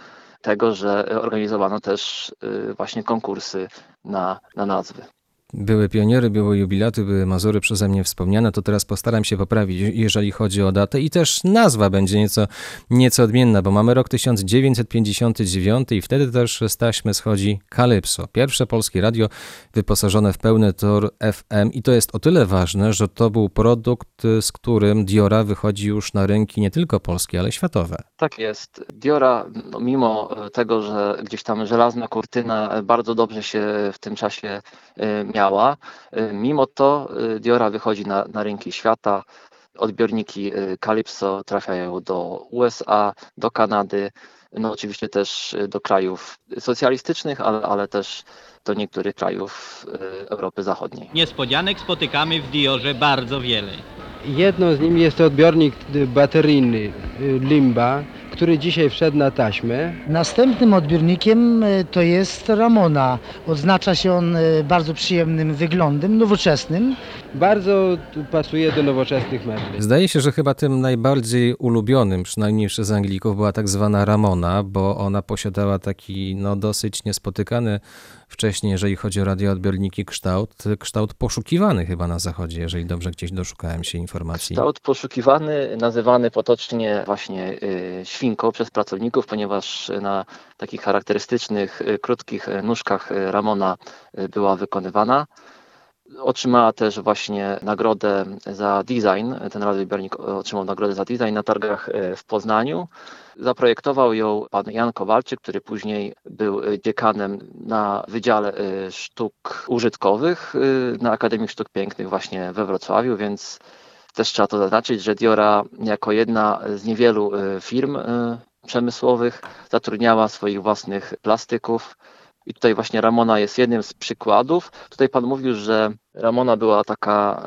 tego, że organizowano też właśnie konkursy na, na nazwy.
Były pioniery, były jubilaty, były Mazury przeze mnie wspomniane, to teraz postaram się poprawić, jeżeli chodzi o datę i też nazwa będzie nieco, nieco odmienna, bo mamy rok 1959 i wtedy też z taśmy schodzi Calypso, pierwsze polskie radio wyposażone w pełny tor FM i to jest o tyle ważne, że to był produkt, z którym Diora wychodzi już na rynki nie tylko polskie, ale światowe.
Tak jest. Diora, no, mimo e, tego, że gdzieś tam żelazna kurtyna e, bardzo dobrze się w tym czasie e, miała, e, mimo to e, Diora wychodzi na, na rynki świata. Odbiorniki e, Calypso trafiają do USA, do Kanady, no oczywiście też do krajów socjalistycznych, ale, ale też do niektórych krajów Europy Zachodniej.
Niespodzianek spotykamy w Diorze bardzo wiele.
Jedną z nich jest to odbiornik y, bateryjny y, Limba, który dzisiaj wszedł na taśmę.
Następnym odbiornikiem y, to jest Ramona. Odznacza się on y, bardzo przyjemnym wyglądem, nowoczesnym.
Bardzo pasuje do nowoczesnych mebli.
Zdaje się, że chyba tym najbardziej ulubionym, przynajmniej przez Anglików, była tak zwana Ramona, bo ona posiadała taki no, dosyć niespotykany wcześniej, jeżeli chodzi o radioodbiorniki, kształt, kształt poszukiwany chyba na zachodzie, jeżeli dobrze gdzieś doszukałem się informacji.
Kształt poszukiwany, nazywany potocznie właśnie y, przez pracowników, ponieważ na takich charakterystycznych, y, krótkich y, nóżkach y, Ramona była wykonywana. Otrzymała też właśnie nagrodę za design. Ten radioodbiornik otrzymał nagrodę za design na targach w Poznaniu. Zaprojektował ją pan Jan Kowalczyk, który później był dziekanem na Wydziale Sztuk Użytkowych na Akademii Sztuk Pięknych właśnie we Wrocławiu, więc też trzeba to zaznaczyć, że Diora jako jedna z niewielu y, firm y, przemysłowych zatrudniała swoich własnych plastyków. I tutaj właśnie Ramona jest jednym z przykładów. Tutaj pan mówił, że Ramona była taka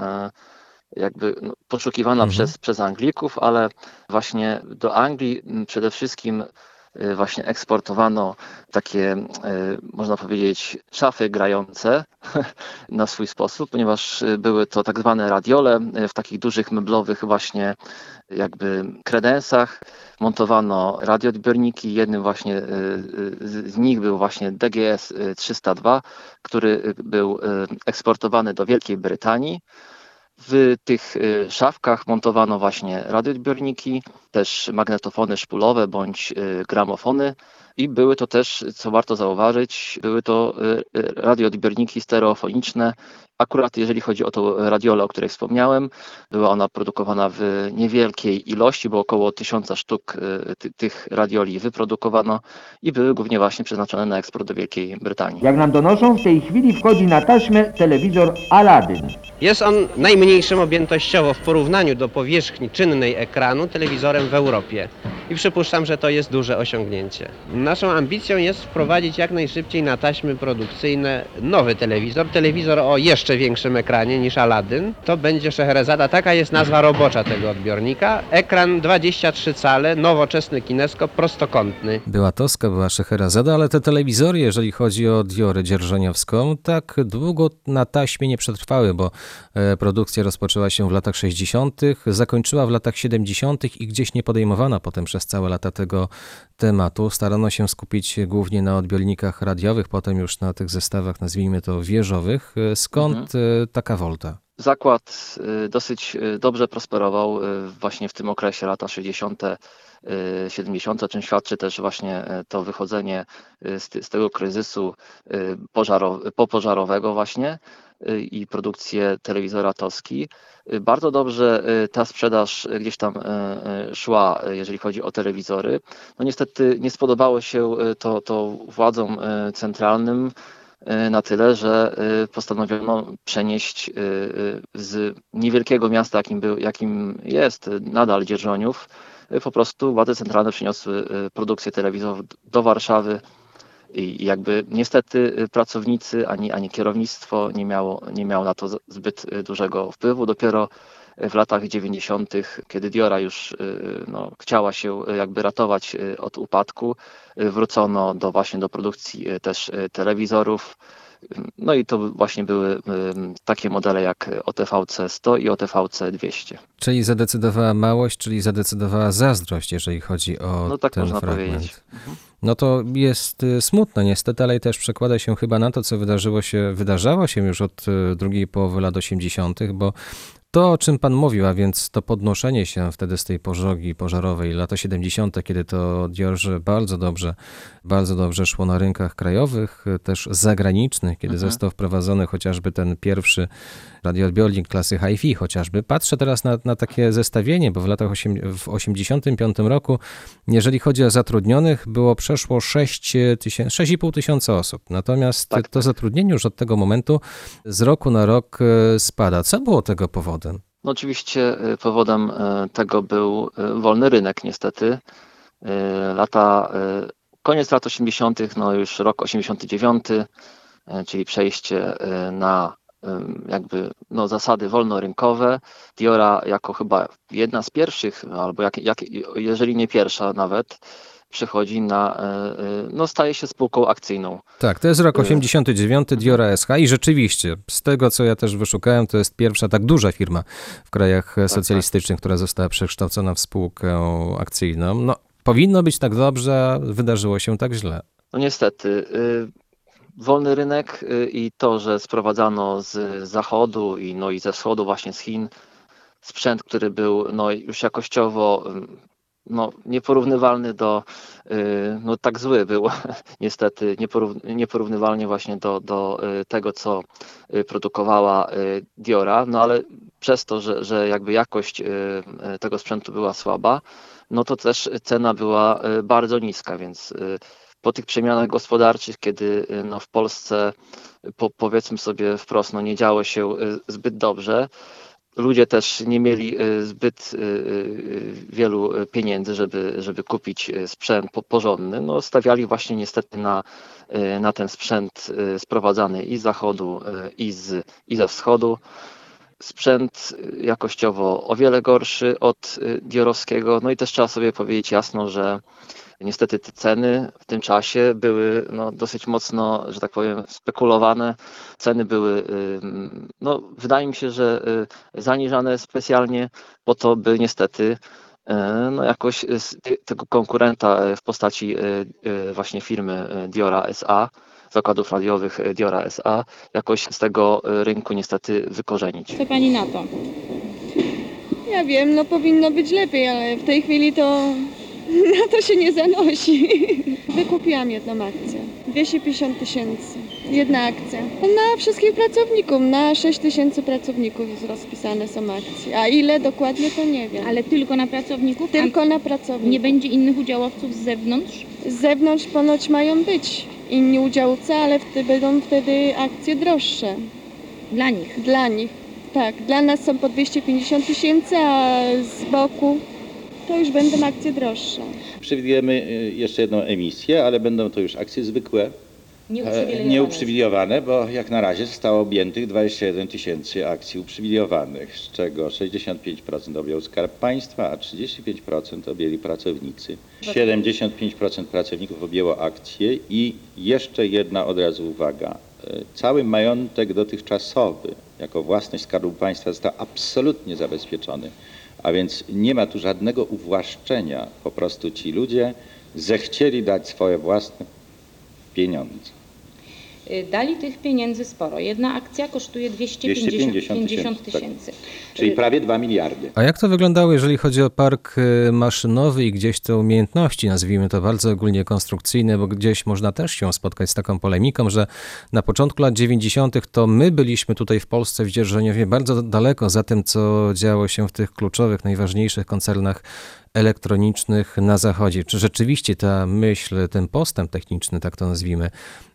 e, jakby no, poszukiwana
Mhm.
przez, przez Anglików, ale właśnie do Anglii przede wszystkim y, właśnie eksportowano takie, y, można powiedzieć, szafy grające na swój sposób, ponieważ y, były to tak zwane radiole y, w takich dużych meblowych właśnie jakby kredensach. Montowano radioodbiorniki. Jednym właśnie y, y, z nich był właśnie DGS y, 302, który y, był y, eksportowany do Wielkiej Brytanii. W tych y, szafkach montowano właśnie radioodbiorniki, też magnetofony szpulowe bądź y, gramofony i były to też, co warto zauważyć, były to y, radioodbiorniki stereofoniczne. Akurat jeżeli chodzi o tą radiolę, o której wspomniałem, była ona produkowana w niewielkiej ilości, bo około tysiąca sztuk y, ty, tych radioli wyprodukowano i były głównie właśnie przeznaczone na eksport do Wielkiej Brytanii.
Jak nam donoszą, w tej chwili wchodzi na taśmę telewizor Aladdin.
Jest on najmniejszym objętościowo w porównaniu do powierzchni czynnej ekranu telewizorem w Europie. I przypuszczam, że to jest duże osiągnięcie. Naszą ambicją jest wprowadzić jak najszybciej na taśmy produkcyjne nowy telewizor, telewizor o jeszcze większym ekranie niż Aladdin. To będzie Scheherazada, taka jest nazwa robocza tego odbiornika. Ekran 23 cale, nowoczesny kineskop, prostokątny.
Była Toska, była Szeherazada, ale te telewizory, jeżeli chodzi o Diorę dzierżoniowską, tak długo na taśmie nie przetrwały, bo e, produkcja rozpoczęła się w latach 60., zakończyła w latach 70. i gdzieś nie podejmowana potem przez całe lata tego tematu. Starano się skupić głównie na odbiornikach radiowych, potem już na tych zestawach, nazwijmy to wieżowych. E, Skąd e, taka wolta?
Zakład y, dosyć y, dobrze prosperował y, właśnie w tym okresie lata 60. y, 70., o czym świadczy też właśnie y, to wychodzenie y, z, tego kryzysu y, pożaro- popożarowego właśnie y, i produkcję telewizora Toski. Y, Bardzo dobrze y, ta sprzedaż y, gdzieś tam y, y, szła, y, jeżeli chodzi o telewizory. No niestety nie spodobało się y, to, to władzom y, centralnym, y, na tyle, że y, postanowiono przenieść y, y, z niewielkiego miasta, jakim, był, jakim jest y, nadal Dzierżoniów, y, po prostu władze centralne przyniosły y, produkcję telewizorów do Warszawy i jakby niestety y, pracownicy ani, ani kierownictwo nie miało, nie miało na to zbyt y, dużego wpływu. Dopiero y, w latach 90., kiedy Diora już y, no, chciała się y, jakby ratować y, od upadku, y, wrócono do właśnie do produkcji y, też y, telewizorów. No i to właśnie były y, takie modele jak OTVC 100 i OTVC 200.
Czyli zadecydowała małość, czyli zadecydowała zazdrość, jeżeli chodzi o
No tak
ten
można
fragment.
powiedzieć.
No to jest y, smutne niestety, ale też przekłada się chyba na to, co wydarzyło się, wydarzało się już od y, drugiej połowy lat 80., bo to, o czym Pan mówił, a więc to podnoszenie się wtedy z tej pożogi pożarowej, lata 70., kiedy to Diorze bardzo dobrze, bardzo dobrze szło na rynkach krajowych, też zagranicznych, kiedy
Mhm.
został wprowadzony chociażby ten pierwszy radioodbiornik klasy hi-fi chociażby. Patrzę teraz na, na takie zestawienie, bo w latach osiem, w 85 roku, jeżeli chodzi o zatrudnionych, było przeszło 6 tysięcy, 6,5 tysiąca osób. Natomiast to zatrudnienie już od tego momentu z roku na rok e, spada. Co było tego powodem?
No oczywiście y, powodem y, tego był y, wolny rynek niestety. Lata, koniec lat 80., no już rok 89, y, czyli przejście na jakby no, zasady wolnorynkowe. Diora jako chyba jedna z pierwszych, albo jak, jak, jeżeli nie pierwsza nawet, przechodzi na, y, y, no staje się spółką akcyjną.
Tak, to jest rok
Y,
89, Diora SH i rzeczywiście, z tego co ja też wyszukałem, to jest pierwsza tak duża firma w krajach
Tak,
socjalistycznych, która została przekształcona w spółkę akcyjną. No, powinno być tak dobrze, a wydarzyło się tak źle.
No niestety. y, Wolny rynek y, i to, że sprowadzano z zachodu i, no i ze wschodu, właśnie z Chin, sprzęt, który był no, już jakościowo no, nieporównywalny do, y, no tak zły był niestety, nieporów- nieporównywalnie właśnie do, do y, tego, co y, produkowała Diora, no ale przez to, że, że jakby jakość tego sprzętu była słaba, no to też cena była bardzo niska, więc po tych przemianach gospodarczych, kiedy no, w Polsce po, powiedzmy sobie wprost, no, nie działo się zbyt dobrze, ludzie też nie mieli y, zbyt y, y, wielu pieniędzy, żeby, żeby kupić sprzęt po- porządny, no, stawiali właśnie niestety na, na ten sprzęt sprowadzany i z zachodu, i, z, i ze wschodu. Sprzęt jakościowo o wiele gorszy od diorowskiego, no i też trzeba sobie powiedzieć jasno, że Niestety te ceny w tym czasie były no, dosyć mocno, że tak powiem, spekulowane. Ceny były, no, wydaje mi się, że zaniżane specjalnie po to, by niestety no, jakoś tego konkurenta w postaci właśnie firmy Diora SA, zakładów radiowych Diora SA, jakoś z tego rynku niestety wykorzenić.
Co pani na to? Ja wiem, no powinno być lepiej, ale w tej chwili to na to się nie zanosi. Wykupiłam jedną akcję. 250 tysięcy. Jedna akcja. Na wszystkich pracowników, na 6 tysięcy pracowników jest rozpisane są akcje. A ile dokładnie to nie wiem. Ale tylko na pracowników? Tylko na pracowników. Nie będzie innych udziałowców z zewnątrz? Z zewnątrz ponoć mają być inni udziałowcy, ale wtedy będą wtedy akcje droższe. Dla nich? Dla nich, tak. Dla nas są po 250 tysięcy, a z boku to już będą akcje droższe.
Przewidujemy y, jeszcze jedną emisję, ale będą to już akcje zwykłe,
Nieuprzywilejowane.
nieuprzywilejowane, bo jak na razie zostało objętych 21 tysięcy akcji uprzywilejowanych, z czego 65% objął Skarb Państwa, a 35% objęli pracownicy. 75% pracowników objęło akcje i jeszcze jedna od razu uwaga. Y, Cały majątek dotychczasowy jako własność Skarbu Państwa został absolutnie zabezpieczony. A więc nie ma tu żadnego uwłaszczenia. Po prostu ci ludzie zechcieli dać swoje własne pieniądze.
Y, Dali tych pieniędzy sporo. Jedna akcja kosztuje 250
250 tysięcy,
tysięcy.
Czyli prawie 2 miliardy.
A jak to wyglądało, jeżeli chodzi o park y, maszynowy i gdzieś te umiejętności, nazwijmy to bardzo ogólnie konstrukcyjne, bo gdzieś można też się spotkać z taką polemiką, że na początku lat 90. to my byliśmy tutaj w Polsce w Dzierżoniowie bardzo daleko za tym, co działo się w tych kluczowych, najważniejszych koncernach elektronicznych na zachodzie. Czy rzeczywiście ta myśl, ten postęp techniczny, tak to nazwijmy,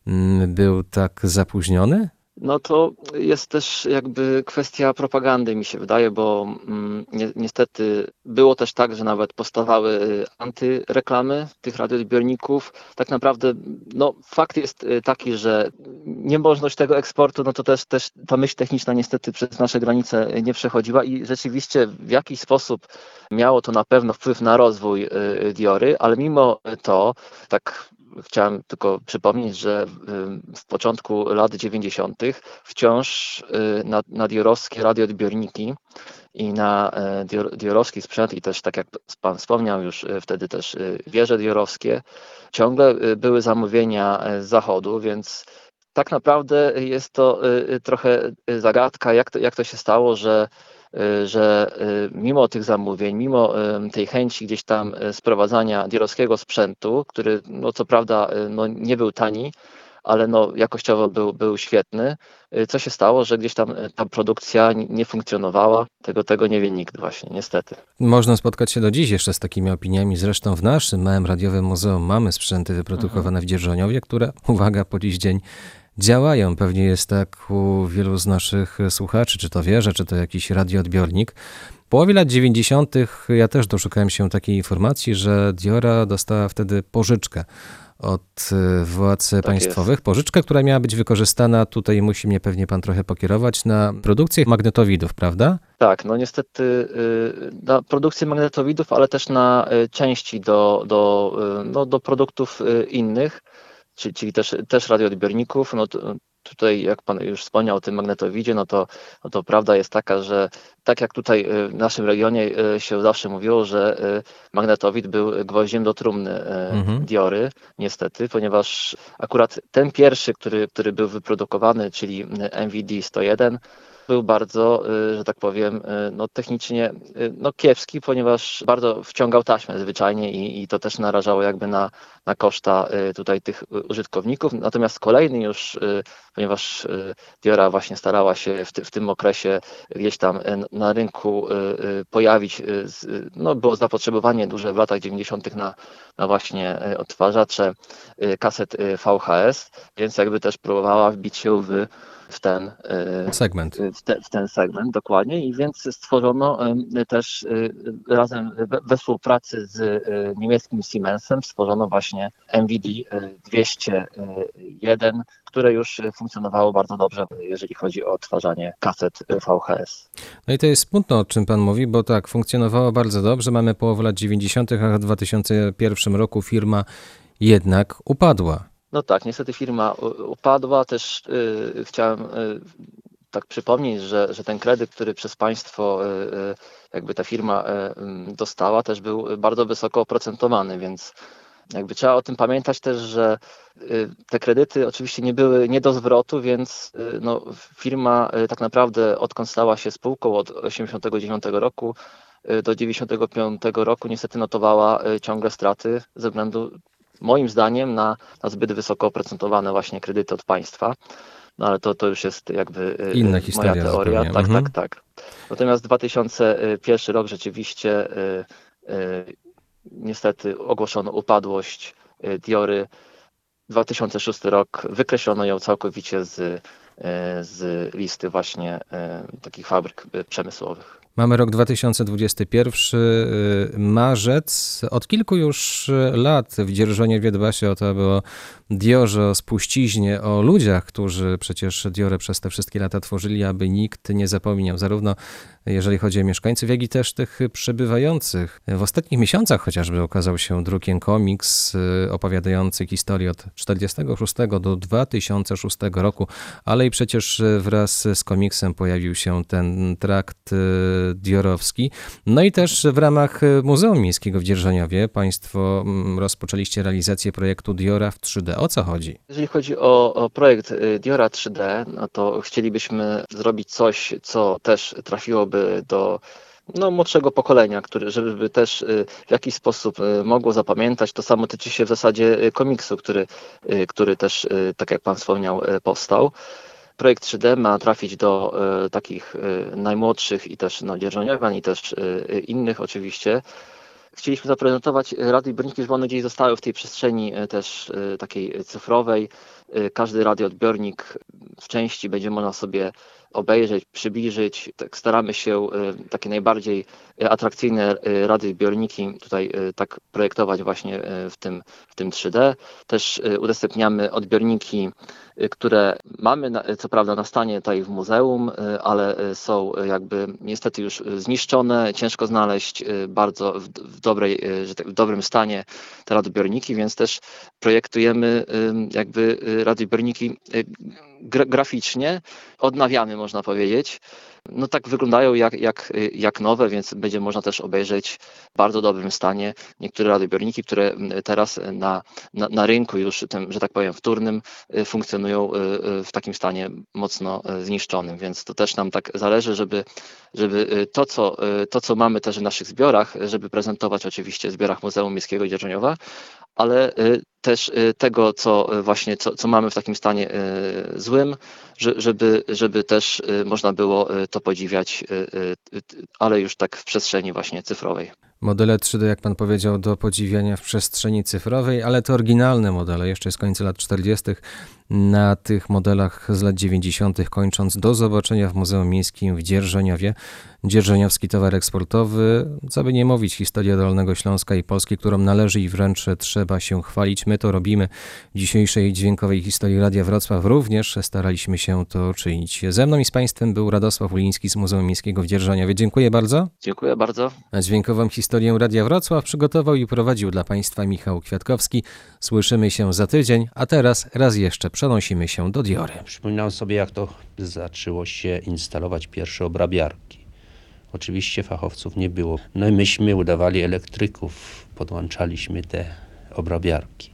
mm, był tak zapóźniony?
No to jest też jakby kwestia propagandy, mi się wydaje, bo mm, ni niestety było też tak, że nawet powstawały y, antyreklamy tych radioodbiorników. Tak naprawdę no, fakt jest y, taki, że niemożność tego eksportu, no to też, też ta myśl techniczna niestety przez nasze granice nie przechodziła i rzeczywiście w jakiś sposób miało to na pewno wpływ na rozwój y, Diory, ale mimo to tak chciałem tylko przypomnieć, że w początku lat 90. wciąż na, na diorowskie radioodbiorniki i na dior, diorowski sprzęt i też tak jak Pan wspomniał już wtedy też wieże diorowskie, ciągle były zamówienia z zachodu, więc tak naprawdę jest to trochę zagadka, jak to, jak to się stało, że że mimo tych zamówień, mimo tej chęci gdzieś tam sprowadzania dierowskiego sprzętu, który no co prawda no nie był tani, ale no jakościowo był, był świetny, co się stało, że gdzieś tam ta produkcja nie funkcjonowała, tego, tego nie wie nikt właśnie, niestety.
Można spotkać się do dziś jeszcze z takimi opiniami, zresztą w naszym małym radiowym muzeum mamy sprzęty wyprodukowane w Dzierżoniowie, które, uwaga, po dziś dzień działają. Pewnie jest tak u wielu z naszych słuchaczy, czy to wieże, czy to jakiś radioodbiornik. W połowie lat 90. ja też doszukałem się takiej informacji, że Diora dostała wtedy pożyczkę od władz tak państwowych. Jest. Pożyczkę, która miała być wykorzystana, tutaj musi mnie pewnie pan trochę pokierować, na produkcję magnetowidów, prawda?
Tak, no niestety na produkcję magnetowidów, ale też na części do, do, no, do produktów innych czyli, czyli też, też radioodbiorników. No to, tutaj, jak Pan już wspomniał o tym magnetowidzie, no to, no to prawda jest taka, że tak jak tutaj w naszym regionie się zawsze mówiło, że magnetowid był gwoździem do trumny mhm. Diory, niestety, ponieważ akurat ten pierwszy, który, który był wyprodukowany, czyli MVD 101, był bardzo, że tak powiem, no technicznie no kiepski, ponieważ bardzo wciągał taśmę zwyczajnie i, i to też narażało jakby na, na koszta tutaj tych użytkowników. Natomiast kolejny już, ponieważ Diora właśnie starała się w, ty, w tym okresie gdzieś tam na rynku pojawić, no było zapotrzebowanie duże w latach 90. na, na właśnie odtwarzacze kaset VHS, więc jakby też próbowała wbić się w w ten e,
Segment.
w, te, w ten segment dokładnie i więc stworzono też y, razem we, współpracy z y, niemieckim Siemensem stworzono właśnie MVD y, 201, które już y, funkcjonowało bardzo dobrze, jeżeli chodzi o odtwarzanie kaset y, VHS.
No i to jest smutno, o czym pan mówi, bo tak, funkcjonowało bardzo dobrze. Mamy połowę lat 90., a w 2001 roku firma jednak upadła.
No tak, niestety firma u- upadła. Też y, chciałem y, tak przypomnieć, że, że ten kredyt, który przez państwo y, y, jakby ta firma dostała, też był bardzo wysoko oprocentowany, więc jakby trzeba o tym pamiętać też, że te kredyty oczywiście nie były nie do zwrotu, więc no, firma tak naprawdę odkąd stała się spółką od 1989 roku do 1995 roku niestety notowała ciągle straty ze względu moim zdaniem na, na zbyt wysoko oprocentowane właśnie kredyty od państwa. No ale to, to już jest jakby y,
Inna
y,
historia
moja teoria.
zupełnie.
Tak,
Mhm.
tak, tak. Natomiast 2001 rok rzeczywiście y, niestety ogłoszono upadłość Diory. 2006 rok wykreślono ją całkowicie z, z listy właśnie takich fabryk przemysłowych.
Mamy rok 2021, y, marzec. Od kilku już y, lat w Dzierżoniowie dba się o to, aby o Diorze, o spuściźnie, o ludziach, którzy przecież Diorę przez te wszystkie lata tworzyli, aby nikt nie zapomniał, zarówno jeżeli chodzi o mieszkańców, jak i też tych przybywających. W ostatnich miesiącach chociażby okazał się drukiem komiks y, opowiadający historię od 46 do 2006 roku, ale i przecież wraz z komiksem pojawił się ten trakt diorowski. No i też w ramach y, Muzeum Miejskiego w Dzierżoniowie Państwo mm, rozpoczęliście realizację projektu Diora w 3D. O co chodzi?
Jeżeli chodzi o, o projekt y, Diora 3D, no to chcielibyśmy zrobić coś, co też trafiłoby do no, młodszego pokolenia, który, żeby też y, w jakiś sposób mogło zapamiętać. To samo tyczy się w zasadzie komiksu, który, który też, tak jak Pan wspomniał, powstał. Projekt 3D ma trafić do y, takich y, najmłodszych i też no, dzierżoniowian i też y, innych oczywiście. Chcieliśmy zaprezentować radioodbiorniki, żeby one gdzieś zostały w tej przestrzeni e, też e, takiej cyfrowej. E, Każdy radioodbiornik w części będzie można sobie obejrzeć, przybliżyć. Tak staramy się e, takie najbardziej atrakcyjne e, radioodbiorniki tutaj e, tak projektować właśnie w tym, w tym 3D. Też udostępniamy odbiorniki, które mamy co prawda na stanie tutaj w muzeum, ale są jakby niestety już zniszczone, ciężko znaleźć bardzo w, dobrej, tak, w dobrym stanie te radioodbiorniki, więc też projektujemy jakby radioodbiorniki e, gra, graficznie, odnawiamy można powiedzieć. No tak wyglądają jak, jak, jak nowe, więc będzie można też obejrzeć w bardzo dobrym stanie niektóre radioodbiorniki, które teraz na, na, na rynku już tym, że tak powiem, wtórnym y, funkcjonują y, y, w takim stanie mocno y, zniszczonym, więc to też nam tak zależy, żeby, żeby y, to, co, y, to, co mamy też w naszych zbiorach, żeby prezentować oczywiście w zbiorach Muzeum Miejskiego Dzierżoniowa, ale y, też y, tego, co y, właśnie, co, co mamy w takim stanie y, złym, żeby, żeby też y, można było y, to podziwiać, y, ale już tak w przestrzeni właśnie cyfrowej.
Modele 3D, jak pan powiedział, do podziwiania w przestrzeni cyfrowej, ale to oryginalne modele, jeszcze z końca lat 40. Na tych modelach z lat 90., kończąc, do zobaczenia w Muzeum Miejskim w Dzierżoniowie. Dzierżoniowski towar eksportowy, co by nie mówić, historia Dolnego Śląska i Polski, którą należy i wręcz trzeba się chwalić. My to robimy w dzisiejszej dźwiękowej historii Radia Wrocław. Również staraliśmy się to czynić. Ze mną i z Państwem był Radosław Uliński z Muzeum Miejskiego w Dzierżoniowie. Dziękuję bardzo.
Dziękuję bardzo.
A dźwiękową historię Radia Wrocław przygotował i prowadził dla Państwa Michał Kwiatkowski. Słyszymy się za tydzień, a teraz raz jeszcze przenosimy się do Diory.
Przypominam sobie, jak to zaczęło się instalować pierwsze obrabiarki. Oczywiście fachowców nie było. No i myśmy udawali elektryków, podłączaliśmy te obrabiarki.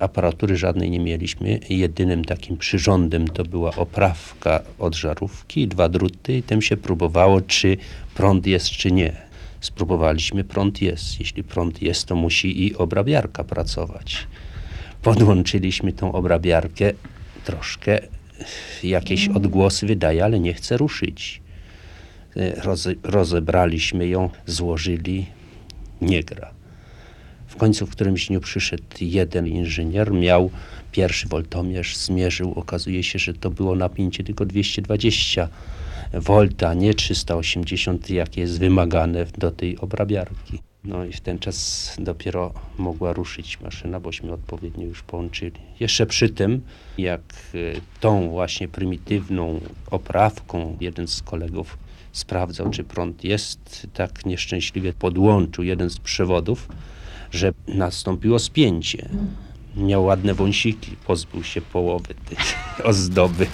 Aparatury żadnej nie mieliśmy. Jedynym takim przyrządem to była oprawka od żarówki dwa druty i tym się próbowało, czy prąd jest, czy nie. Spróbowaliśmy, prąd jest. Jeśli prąd jest, to musi i obrabiarka pracować. Podłączyliśmy tą obrabiarkę, troszkę jakieś odgłosy wydaje, ale nie chce ruszyć. E, Roze, rozebraliśmy ją, złożyli, nie gra. W końcu w którymś dniu przyszedł jeden inżynier, miał pierwszy woltomierz, zmierzył, okazuje się, że to było napięcie tylko 220 V, nie 380, jakie jest wymagane do tej obrabiarki. No i w ten czas dopiero mogła ruszyć maszyna, bośmy odpowiednio już połączyli. Jeszcze przy tym, jak y, tą właśnie prymitywną oprawką jeden z kolegów sprawdzał, czy prąd jest, tak nieszczęśliwie podłączył jeden z przewodów, że nastąpiło spięcie. Miał ładne wąsiki, pozbył się połowy tej ozdoby.